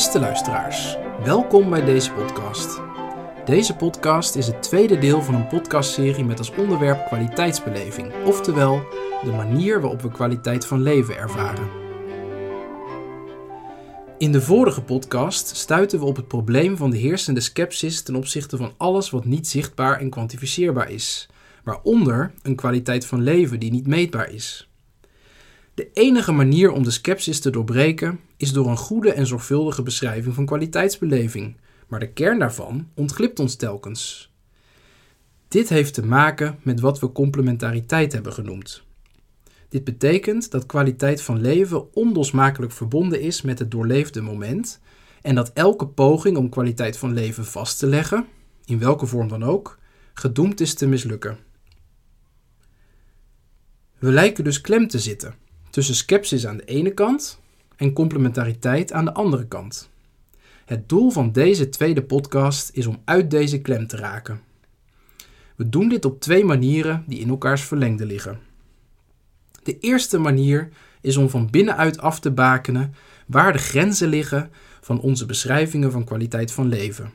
Beste luisteraars, welkom bij deze podcast. Deze podcast is het tweede deel van een podcastserie met als onderwerp kwaliteitsbeleving, oftewel de manier waarop we kwaliteit van leven ervaren. In de vorige podcast stuiten we op het probleem van de heersende scepsis ten opzichte van alles wat niet zichtbaar en kwantificeerbaar is, waaronder een kwaliteit van leven die niet meetbaar is. De enige manier om de scepsis te doorbreken is door een goede en zorgvuldige beschrijving van kwaliteitsbeleving, maar de kern daarvan ontglipt ons telkens. Dit heeft te maken met wat we complementariteit hebben genoemd. Dit betekent dat kwaliteit van leven onlosmakelijk verbonden is met het doorleefde moment en dat elke poging om kwaliteit van leven vast te leggen, in welke vorm dan ook, gedoemd is te mislukken. We lijken dus klem te zitten tussen scepsis aan de ene kant en complementariteit aan de andere kant. Het doel van deze tweede podcast is om uit deze klem te raken. We doen dit op twee manieren die in elkaars verlengde liggen. De eerste manier is om van binnenuit af te bakenen waar de grenzen liggen van onze beschrijvingen van kwaliteit van leven.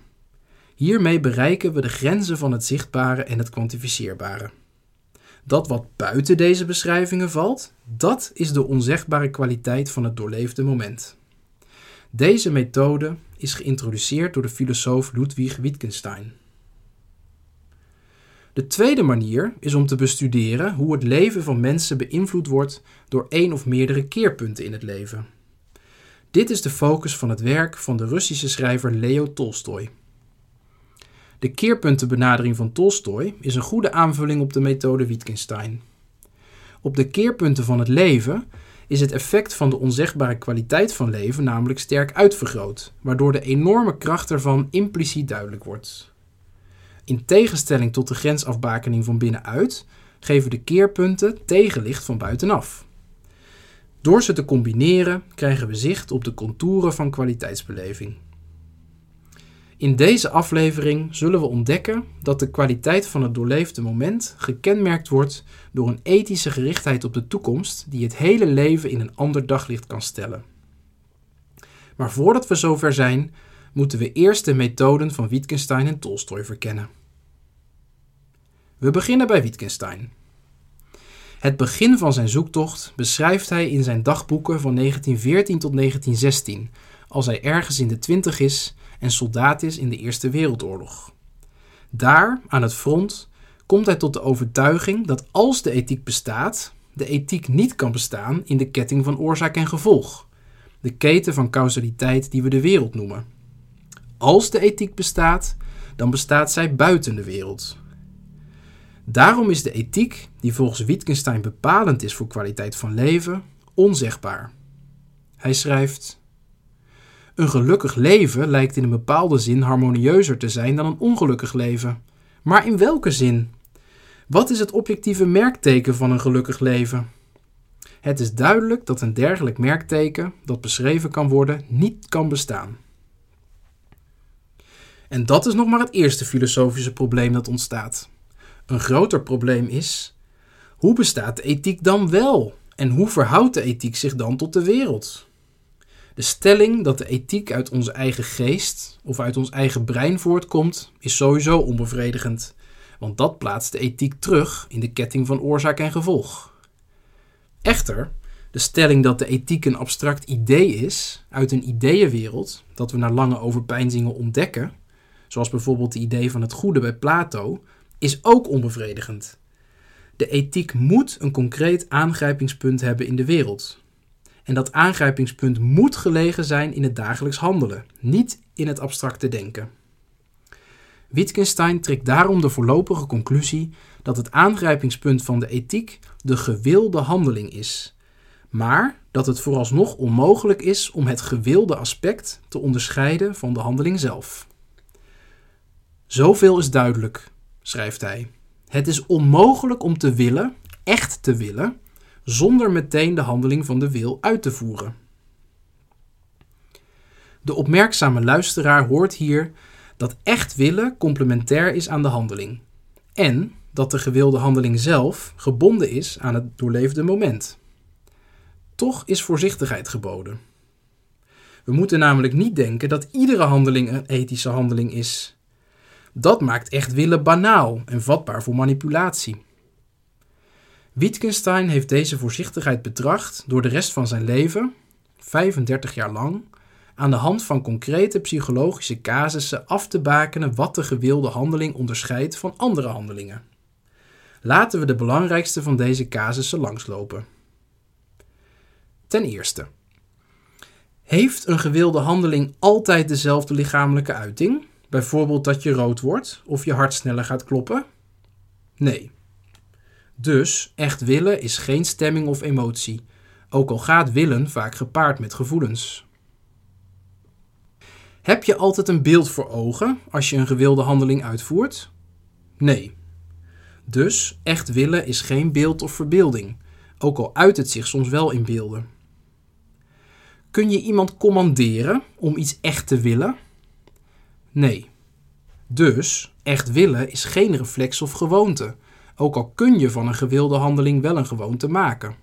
Hiermee bereiken we de grenzen van het zichtbare en het kwantificeerbare. Dat wat buiten deze beschrijvingen valt, dat is de onzegbare kwaliteit van het doorleefde moment. Deze methode is geïntroduceerd door de filosoof Ludwig Wittgenstein. De tweede manier is om te bestuderen hoe het leven van mensen beïnvloed wordt door één of meerdere keerpunten in het leven. Dit is de focus van het werk van de Russische schrijver Leo Tolstoy. De keerpuntenbenadering van Tolstoy is een goede aanvulling op de methode Wittgenstein. Op de keerpunten van het leven is het effect van de onzegbare kwaliteit van leven namelijk sterk uitvergroot, waardoor de enorme kracht ervan impliciet duidelijk wordt. In tegenstelling tot de grensafbakening van binnenuit geven de keerpunten tegenlicht van buitenaf. Door ze te combineren krijgen we zicht op de contouren van kwaliteitsbeleving. In deze aflevering zullen we ontdekken dat de kwaliteit van het doorleefde moment gekenmerkt wordt door een ethische gerichtheid op de toekomst die het hele leven in een ander daglicht kan stellen. Maar voordat we zover zijn, moeten we eerst de methoden van Wittgenstein en Tolstoy verkennen. We beginnen bij Wittgenstein. Het begin van zijn zoektocht beschrijft hij in zijn dagboeken van 1914 tot 1916, als hij ergens in de twintig is en soldaat is in de Eerste Wereldoorlog. Daar, aan het front, komt hij tot de overtuiging dat als de ethiek bestaat, de ethiek niet kan bestaan in de ketting van oorzaak en gevolg, de keten van causaliteit die we de wereld noemen. Als de ethiek bestaat, dan bestaat zij buiten de wereld. Daarom is de ethiek, die volgens Wittgenstein bepalend is voor kwaliteit van leven, onzegbaar. Hij schrijft: een gelukkig leven lijkt in een bepaalde zin harmonieuzer te zijn dan een ongelukkig leven. Maar in welke zin? Wat is het objectieve merkteken van een gelukkig leven? Het is duidelijk dat een dergelijk merkteken, dat beschreven kan worden, niet kan bestaan. En dat is nog maar het eerste filosofische probleem dat ontstaat. Een groter probleem is: hoe bestaat de ethiek dan wel? En hoe verhoudt de ethiek zich dan tot de wereld? De stelling dat de ethiek uit onze eigen geest of uit ons eigen brein voortkomt, is sowieso onbevredigend, want dat plaatst de ethiek terug in de ketting van oorzaak en gevolg. Echter, de stelling dat de ethiek een abstract idee is uit een ideeënwereld dat we na lange overpeinzingen ontdekken, zoals bijvoorbeeld het idee van het goede bij Plato, is ook onbevredigend. De ethiek moet een concreet aangrijpingspunt hebben in de wereld, en dat aangrijpingspunt moet gelegen zijn in het dagelijks handelen, niet in het abstracte denken. Wittgenstein trekt daarom de voorlopige conclusie dat het aangrijpingspunt van de ethiek de gewilde handeling is, maar dat het vooralsnog onmogelijk is om het gewilde aspect te onderscheiden van de handeling zelf. Zoveel is duidelijk, schrijft hij. Het is onmogelijk om te willen, echt te willen, zonder meteen de handeling van de wil uit te voeren. De opmerkzame luisteraar hoort hier dat echt willen complementair is aan de handeling en dat de gewilde handeling zelf gebonden is aan het doorleefde moment. Toch is voorzichtigheid geboden. We moeten namelijk niet denken dat iedere handeling een ethische handeling is. Dat maakt echt willen banaal en vatbaar voor manipulatie. Wittgenstein heeft deze voorzichtigheid betracht door de rest van zijn leven, 35 jaar lang, aan de hand van concrete psychologische casussen af te bakenen wat de gewilde handeling onderscheidt van andere handelingen. Laten we de belangrijkste van deze casussen langslopen. Ten eerste. Heeft een gewilde handeling altijd dezelfde lichamelijke uiting? Bijvoorbeeld dat je rood wordt of je hart sneller gaat kloppen? Nee. Dus echt willen is geen stemming of emotie, ook al gaat willen vaak gepaard met gevoelens. Heb je altijd een beeld voor ogen als je een gewilde handeling uitvoert? Nee. Dus echt willen is geen beeld of verbeelding, ook al uit het zich soms wel in beelden. Kun je iemand commanderen om iets echt te willen? Nee. Dus echt willen is geen reflex of gewoonte, ook al kun je van een gewilde handeling wel een gewoonte maken.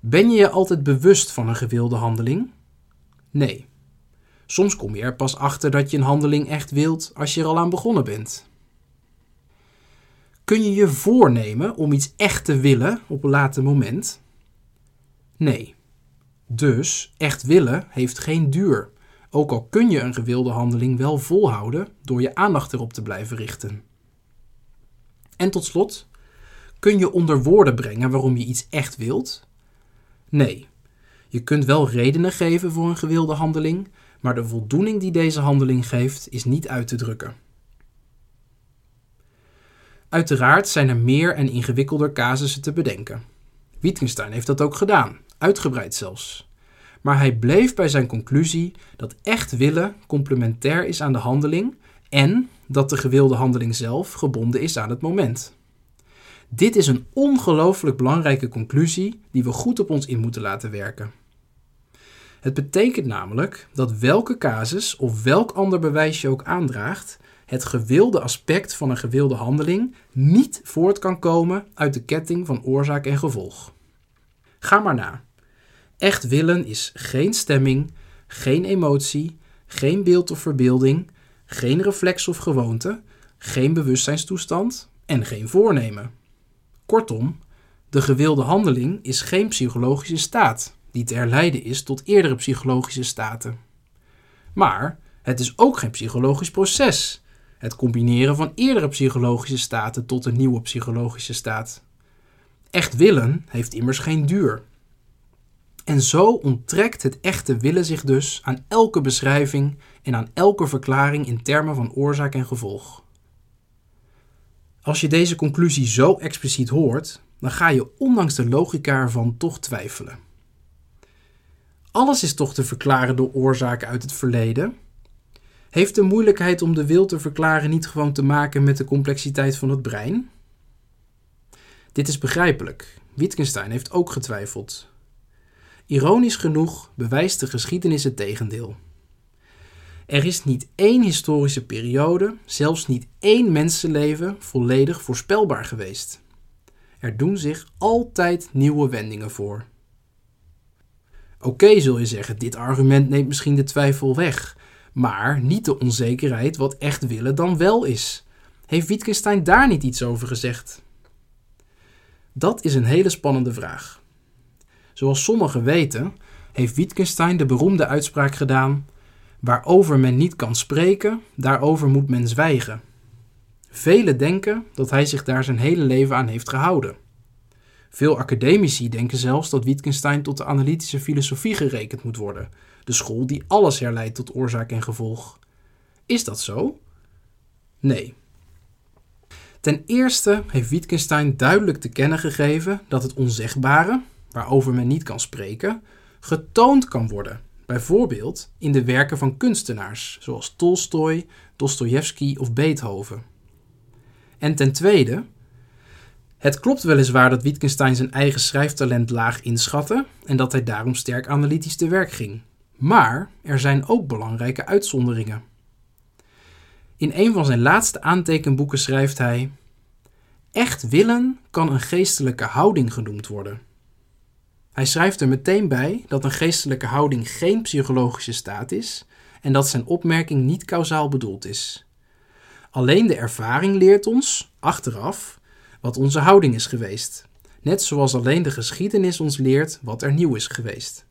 Ben je je altijd bewust van een gewilde handeling? Nee. Soms kom je er pas achter dat je een handeling echt wilt als je er al aan begonnen bent. Kun je je voornemen om iets echt te willen op een later moment? Nee. Dus echt willen heeft geen duur, ook al kun je een gewilde handeling wel volhouden door je aandacht erop te blijven richten. En tot slot, kun je onder woorden brengen waarom je iets echt wilt? Nee. Je kunt wel redenen geven voor een gewilde handeling, maar de voldoening die deze handeling geeft is niet uit te drukken. Uiteraard zijn er meer en ingewikkelder casussen te bedenken. Wittgenstein heeft dat ook gedaan, uitgebreid zelfs. Maar hij bleef bij zijn conclusie dat echt willen complementair is aan de handeling en dat de gewilde handeling zelf gebonden is aan het moment. Dit is een ongelooflijk belangrijke conclusie die we goed op ons in moeten laten werken. Het betekent namelijk dat welke casus of welk ander bewijs je ook aandraagt, het gewilde aspect van een gewilde handeling niet voort kan komen uit de ketting van oorzaak en gevolg. Ga maar na. Echt willen is geen stemming, geen emotie, geen beeld of verbeelding, geen reflex of gewoonte, geen bewustzijnstoestand en geen voornemen. Kortom, de gewilde handeling is geen psychologische staat die te herleiden is tot eerdere psychologische staten. Maar het is ook geen psychologisch proces, het combineren van eerdere psychologische staten tot een nieuwe psychologische staat. Echt willen heeft immers geen duur. En zo onttrekt het echte willen zich dus aan elke beschrijving en aan elke verklaring in termen van oorzaak en gevolg. Als je deze conclusie zo expliciet hoort, dan ga je ondanks de logica ervan toch twijfelen. Alles is toch te verklaren door oorzaken uit het verleden? Heeft de moeilijkheid om de wil te verklaren niet gewoon te maken met de complexiteit van het brein? Dit is begrijpelijk. Wittgenstein heeft ook getwijfeld. Ironisch genoeg bewijst de geschiedenis het tegendeel. Er is niet één historische periode, zelfs niet één mensenleven, volledig voorspelbaar geweest. Er doen zich altijd nieuwe wendingen voor. Oké, zul je zeggen, dit argument neemt misschien de twijfel weg, maar niet de onzekerheid wat echt willen dan wel is. Heeft Wittgenstein daar niet iets over gezegd? Dat is een hele spannende vraag. Zoals sommigen weten, heeft Wittgenstein de beroemde uitspraak gedaan: Waarover men niet kan spreken, daarover moet men zwijgen. Velen denken dat hij zich daar zijn hele leven aan heeft gehouden. Veel academici denken zelfs dat Wittgenstein tot de analytische filosofie gerekend moet worden, de school die alles herleidt tot oorzaak en gevolg. Is dat zo? Nee. Ten eerste heeft Wittgenstein duidelijk te kennen gegeven dat het onzegbare, waarover men niet kan spreken, getoond kan worden. Bijvoorbeeld in de werken van kunstenaars zoals Tolstoy, Dostoevsky of Beethoven. En ten tweede, het klopt weliswaar dat Wittgenstein zijn eigen schrijftalent laag inschatte en dat hij daarom sterk analytisch te werk ging. Maar er zijn ook belangrijke uitzonderingen. In een van zijn laatste aantekenboeken schrijft hij: Echt willen kan een geestelijke houding genoemd worden. Hij schrijft er meteen bij dat een geestelijke houding geen psychologische staat is en dat zijn opmerking niet kausaal bedoeld is. Alleen de ervaring leert ons, achteraf, wat onze houding is geweest, net zoals alleen de geschiedenis ons leert wat er nieuw is geweest.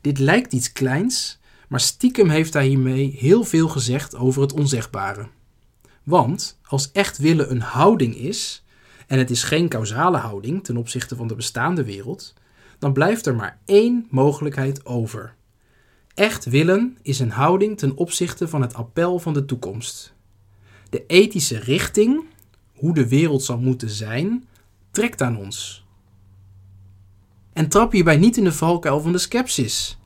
Dit lijkt iets kleins, maar stiekem heeft hij hiermee heel veel gezegd over het onzegbare. Want als echt willen een houding is, en het is geen causale houding ten opzichte van de bestaande wereld, dan blijft er maar één mogelijkheid over. Echt willen is een houding ten opzichte van het appel van de toekomst. De ethische richting, hoe de wereld zal moeten zijn, trekt aan ons. En trap hierbij niet in de valkuil van de skepsis.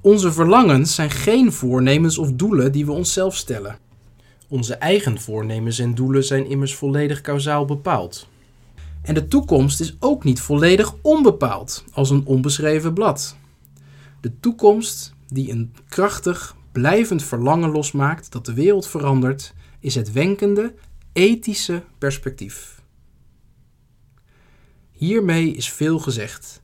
Onze verlangens zijn geen voornemens of doelen die we onszelf stellen. Onze eigen voornemens en doelen zijn immers volledig kausaal bepaald. En de toekomst is ook niet volledig onbepaald, als een onbeschreven blad. De toekomst, die een krachtig, blijvend verlangen losmaakt dat de wereld verandert, is het wenkende, ethische perspectief. Hiermee is veel gezegd.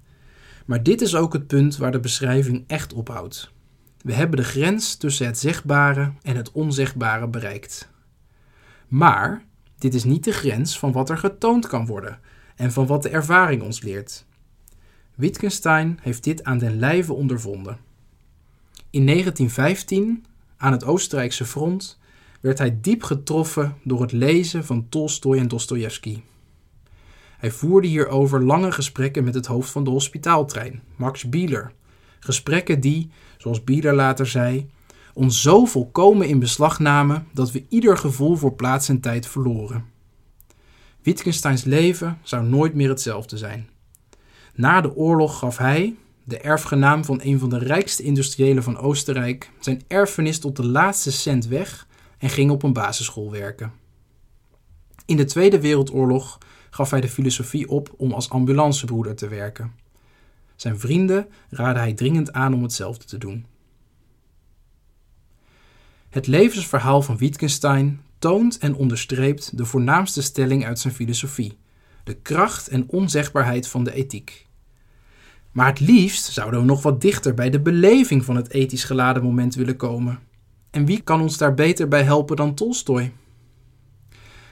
Maar dit is ook het punt waar de beschrijving echt ophoudt. We hebben de grens tussen het zegbare en het onzegbare bereikt. Maar dit is niet de grens van wat er getoond kan worden en van wat de ervaring ons leert. Wittgenstein heeft dit aan den lijve ondervonden. In 1915, aan het Oostenrijkse front, werd hij diep getroffen door het lezen van Tolstoj en Dostojevski. Hij voerde hierover lange gesprekken met het hoofd van de hospitaaltrein, Max Bieler. Gesprekken die, zoals Bieler later zei, ons zo volkomen in beslag namen dat we ieder gevoel voor plaats en tijd verloren. Wittgensteins leven zou nooit meer hetzelfde zijn. Na de oorlog gaf hij, de erfgenaam van een van de rijkste industriëlen van Oostenrijk, zijn erfenis tot de laatste cent weg en ging op een basisschool werken. In de Tweede Wereldoorlog gaf hij de filosofie op om als ambulancebroeder te werken. Zijn vrienden raadden hij dringend aan om hetzelfde te doen. Het levensverhaal van Wittgenstein toont en onderstreept de voornaamste stelling uit zijn filosofie: de kracht en onzegbaarheid van de ethiek. Maar het liefst zouden we nog wat dichter bij de beleving van het ethisch geladen moment willen komen. En wie kan ons daar beter bij helpen dan Tolstoj?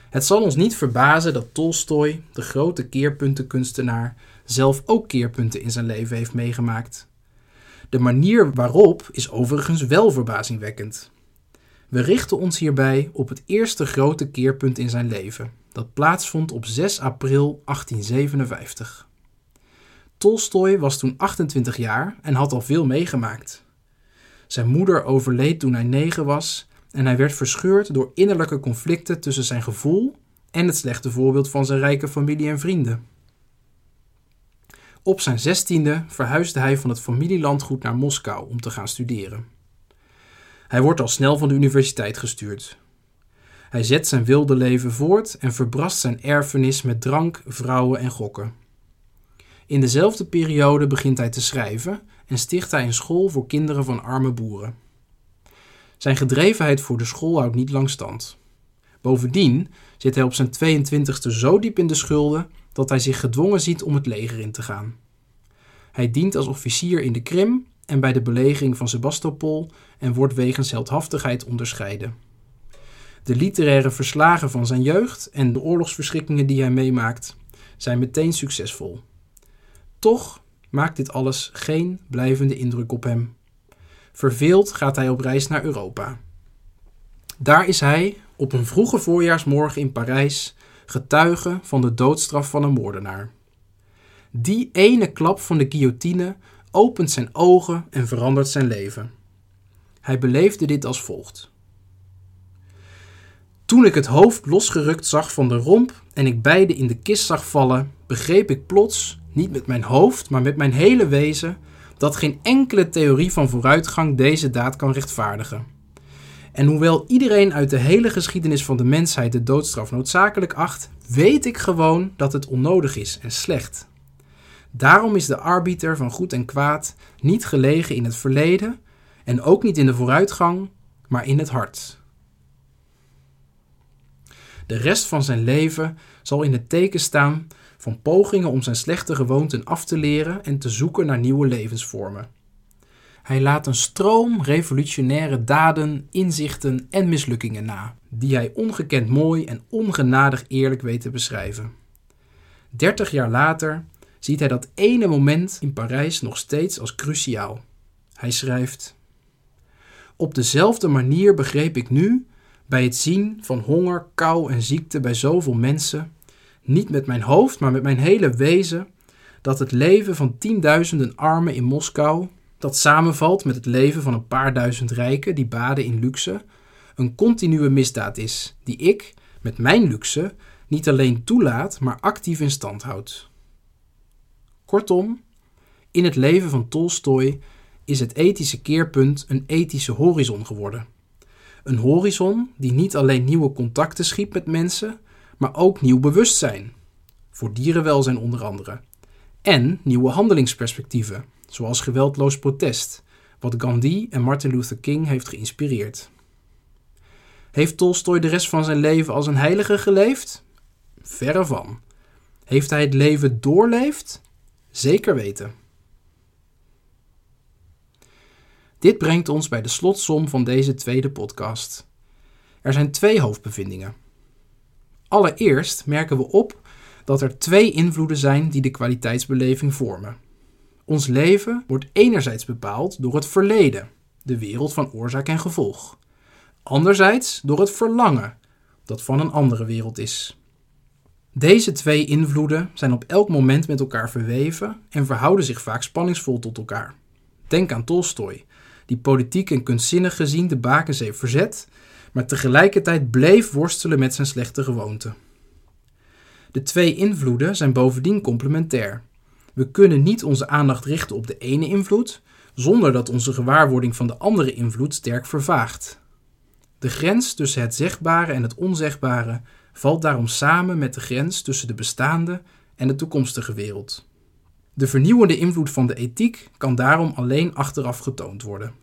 Het zal ons niet verbazen dat Tolstoj, de grote keerpuntenkunstenaar, zelf ook keerpunten in zijn leven heeft meegemaakt. De manier waarop is overigens wel verbazingwekkend. We richten ons hierbij op het eerste grote keerpunt in zijn leven, dat plaatsvond op 6 april 1857. Tolstoj was toen 28 jaar en had al veel meegemaakt. Zijn moeder overleed toen hij negen was en hij werd verscheurd door innerlijke conflicten tussen zijn gevoel en het slechte voorbeeld van zijn rijke familie en vrienden. Op zijn zestiende verhuisde hij van het familielandgoed naar Moskou om te gaan studeren. Hij wordt al snel van de universiteit gestuurd. Hij zet zijn wilde leven voort en verbrast zijn erfenis met drank, vrouwen en gokken. In dezelfde periode begint hij te schrijven en sticht hij een school voor kinderen van arme boeren. Zijn gedrevenheid voor de school houdt niet lang stand. Bovendien zit hij op zijn 22e zo diep in de schulden dat hij zich gedwongen ziet om het leger in te gaan. Hij dient als officier in de Krim en bij de belegering van Sebastopol en wordt wegens heldhaftigheid onderscheiden. De literaire verslagen van zijn jeugd en de oorlogsverschikkingen die hij meemaakt zijn meteen succesvol. Toch maakt dit alles geen blijvende indruk op hem. Verveeld gaat hij op reis naar Europa. Daar is hij op een vroege voorjaarsmorgen in Parijs getuige van de doodstraf van een moordenaar. Die ene klap van de guillotine opent zijn ogen en verandert zijn leven. Hij beleefde dit als volgt. Toen ik het hoofd losgerukt zag van de romp en ik beide in de kist zag vallen, begreep ik plots, niet met mijn hoofd, maar met mijn hele wezen, dat geen enkele theorie van vooruitgang deze daad kan rechtvaardigen. En hoewel iedereen uit de hele geschiedenis van de mensheid de doodstraf noodzakelijk acht, weet ik gewoon dat het onnodig is en slecht. Daarom is de arbiter van goed en kwaad niet gelegen in het verleden en ook niet in de vooruitgang, maar in het hart. De rest van zijn leven zal in het teken staan van pogingen om zijn slechte gewoonten af te leren en te zoeken naar nieuwe levensvormen. Hij laat een stroom revolutionaire daden, inzichten en mislukkingen na, die hij ongekend mooi en ongenadig eerlijk weet te beschrijven. Dertig jaar later ziet hij dat ene moment in Parijs nog steeds als cruciaal. Hij schrijft: Op dezelfde manier begreep ik nu, bij het zien van honger, kou en ziekte bij zoveel mensen, niet met mijn hoofd, maar met mijn hele wezen, dat het leven van tienduizenden armen in Moskou, dat samenvalt met het leven van een paar duizend rijken die baden in luxe, een continue misdaad is, die ik, met mijn luxe, niet alleen toelaat, maar actief in stand houd. Kortom, in het leven van Tolstoy is het ethische keerpunt een ethische horizon geworden. Een horizon die niet alleen nieuwe contacten schiep met mensen, maar ook nieuw bewustzijn, voor dierenwelzijn onder andere, en nieuwe handelingsperspectieven, zoals geweldloos protest, wat Gandhi en Martin Luther King heeft geïnspireerd. Heeft Tolstoy de rest van zijn leven als een heilige geleefd? Verre van. Heeft hij het leven doorleefd? Zeker weten. Dit brengt ons bij de slotsom van deze tweede podcast. Er zijn twee hoofdbevindingen. Allereerst merken we op dat er twee invloeden zijn die de kwaliteitsbeleving vormen. Ons leven wordt enerzijds bepaald door het verleden, de wereld van oorzaak en gevolg. Anderzijds door het verlangen, dat van een andere wereld is. Deze twee invloeden zijn op elk moment met elkaar verweven en verhouden zich vaak spanningsvol tot elkaar. Denk aan Tolstoy, die politiek en kunstzinnig gezien de bakens heeft verzet, maar tegelijkertijd bleef worstelen met zijn slechte gewoonten. De twee invloeden zijn bovendien complementair. We kunnen niet onze aandacht richten op de ene invloed, zonder dat onze gewaarwording van de andere invloed sterk vervaagt. De grens tussen het zegbare en het onzegbare valt daarom samen met de grens tussen de bestaande en de toekomstige wereld. De vernieuwende invloed van de ethiek kan daarom alleen achteraf getoond worden.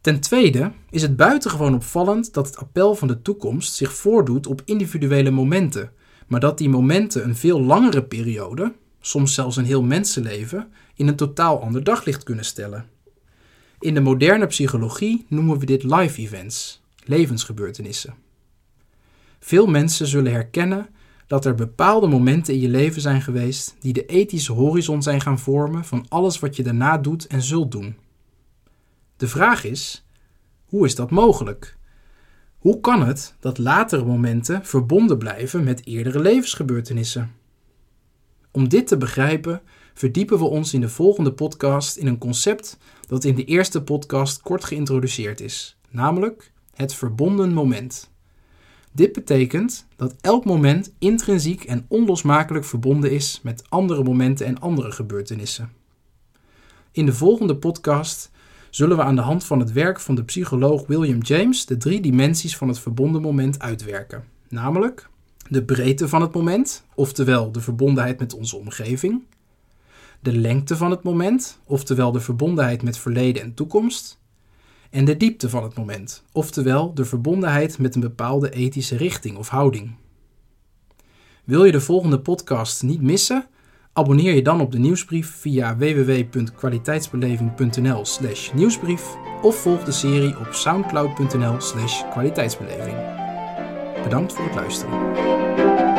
Ten tweede is het buitengewoon opvallend dat het appel van de toekomst zich voordoet op individuele momenten, maar dat die momenten een veel langere periode, soms zelfs een heel mensenleven, in een totaal ander daglicht kunnen stellen. In de moderne psychologie noemen we dit life events, levensgebeurtenissen. Veel mensen zullen herkennen dat er bepaalde momenten in je leven zijn geweest die de ethische horizon zijn gaan vormen van alles wat je daarna doet en zult doen. De vraag is: hoe is dat mogelijk? Hoe kan het dat latere momenten verbonden blijven met eerdere levensgebeurtenissen? Om dit te begrijpen, verdiepen we ons in de volgende podcast in een concept dat in de eerste podcast kort geïntroduceerd is, namelijk het verbonden moment. Dit betekent dat elk moment intrinsiek en onlosmakelijk verbonden is met andere momenten en andere gebeurtenissen. In de volgende podcast zullen we aan de hand van het werk van de psycholoog William James de drie dimensies van het verbonden moment uitwerken. Namelijk de breedte van het moment, oftewel de verbondenheid met onze omgeving, de lengte van het moment, oftewel de verbondenheid met verleden en toekomst, en de diepte van het moment, oftewel de verbondenheid met een bepaalde ethische richting of houding. Wil je de volgende podcast niet missen? Abonneer je dan op de nieuwsbrief via www.kwaliteitsbeleving.nl/slash nieuwsbrief of volg de serie op soundcloud.nl/slash kwaliteitsbeleving. Bedankt voor het luisteren.